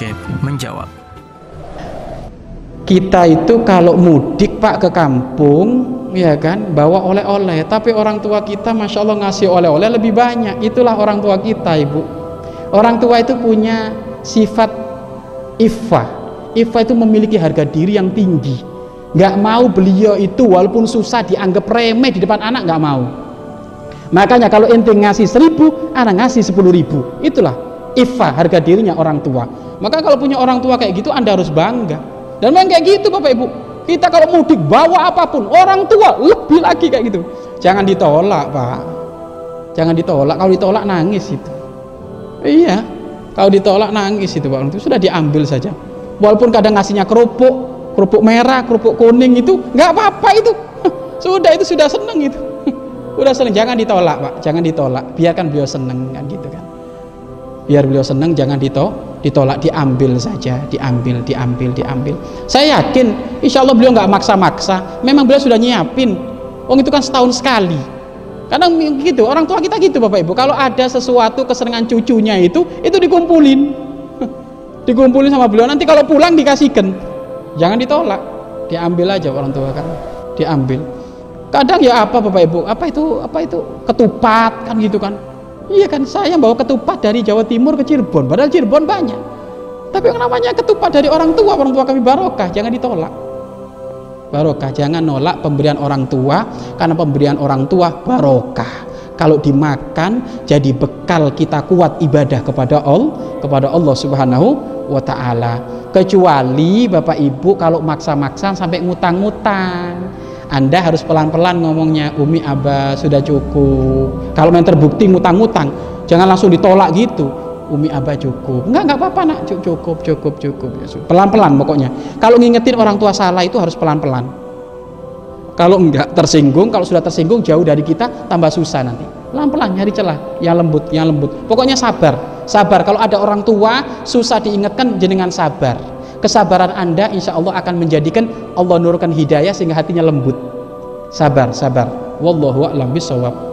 Syekh menjawab. Kita itu kalau mudik Pak ke kampung, ya kan, bawa oleh-oleh. Tapi orang tua kita, masya Allah ngasih oleh-oleh lebih banyak. Itulah orang tua kita, ibu. Orang tua itu punya sifat iffah. Iffah itu memiliki harga diri yang tinggi. Nggak mau beliau itu walaupun susah dianggap remeh di depan anak nggak mau. Makanya kalau ente ngasih seribu, anak ngasih sepuluh ribu. Itulah iffah harga dirinya orang tua. Maka kalau punya orang tua kayak gitu, anda harus bangga dan memang kayak gitu Bapak Ibu. Kita kalau mudik bawa apa pun, orang tua lebih lagi kayak gitu. Jangan ditolak, Pak. Jangan ditolak. Kalau ditolak nangis itu. Iya. Kalau ditolak nangis itu, Pak. Itu sudah diambil saja. Walaupun kadang ngasihnya kerupuk, kerupuk merah, kerupuk kuning itu nggak apa-apa itu. Sudah itu sudah seneng itu. Sudah seneng. Jangan ditolak, Pak. Jangan ditolak. Biarkan beliau seneng kan gitu kan. Biar beliau seneng, jangan ditolak ditolak diambil saja diambil diambil diambil. Saya yakin insya Allah beliau nggak maksa-maksa. Memang beliau sudah nyiapin. Oh itu kan setahun sekali. Karena gitu orang tua kita gitu bapak ibu. Kalau ada sesuatu kesenangan cucunya itu itu dikumpulin. Dikumpulin sama beliau. Nanti kalau pulang dikasihkan. Jangan ditolak. Diambil aja orang tua kan. Diambil. Kadang ya apa bapak ibu? Apa itu apa itu? Ketupat kan gitu kan Iya kan saya bawa ketupat dari Jawa Timur ke Cirebon, padahal Cirebon banyak. Tapi yang namanya ketupat dari orang tua, orang tua kami barokah, jangan ditolak. Barokah, jangan nolak pemberian orang tua karena pemberian orang tua barokah. Kalau dimakan jadi bekal kita kuat ibadah kepada Allah, kepada Allah Subhanahu wa taala. Kecuali Bapak Ibu kalau maksa-maksa sampai ngutang-ngutang anda harus pelan-pelan ngomongnya Umi Abah sudah cukup. Kalau yang terbukti ngutang-ngutang jangan langsung ditolak gitu. Umi Abah cukup. Enggak enggak apa-apa nak. Cukup cukup cukup. Ya, pelan-pelan pokoknya. Kalau ngingetin orang tua salah itu harus pelan-pelan. Kalau enggak tersinggung kalau sudah tersinggung jauh dari kita tambah susah nanti. Pelan-pelan nyari celah. Yang lembut yang lembut. Pokoknya sabar. Sabar. Kalau ada orang tua susah diingatkan jenengan sabar kesabaran anda insya Allah akan menjadikan Allah nurkan hidayah sehingga hatinya lembut. Sabar sabar. Wallahu a'lam bisawab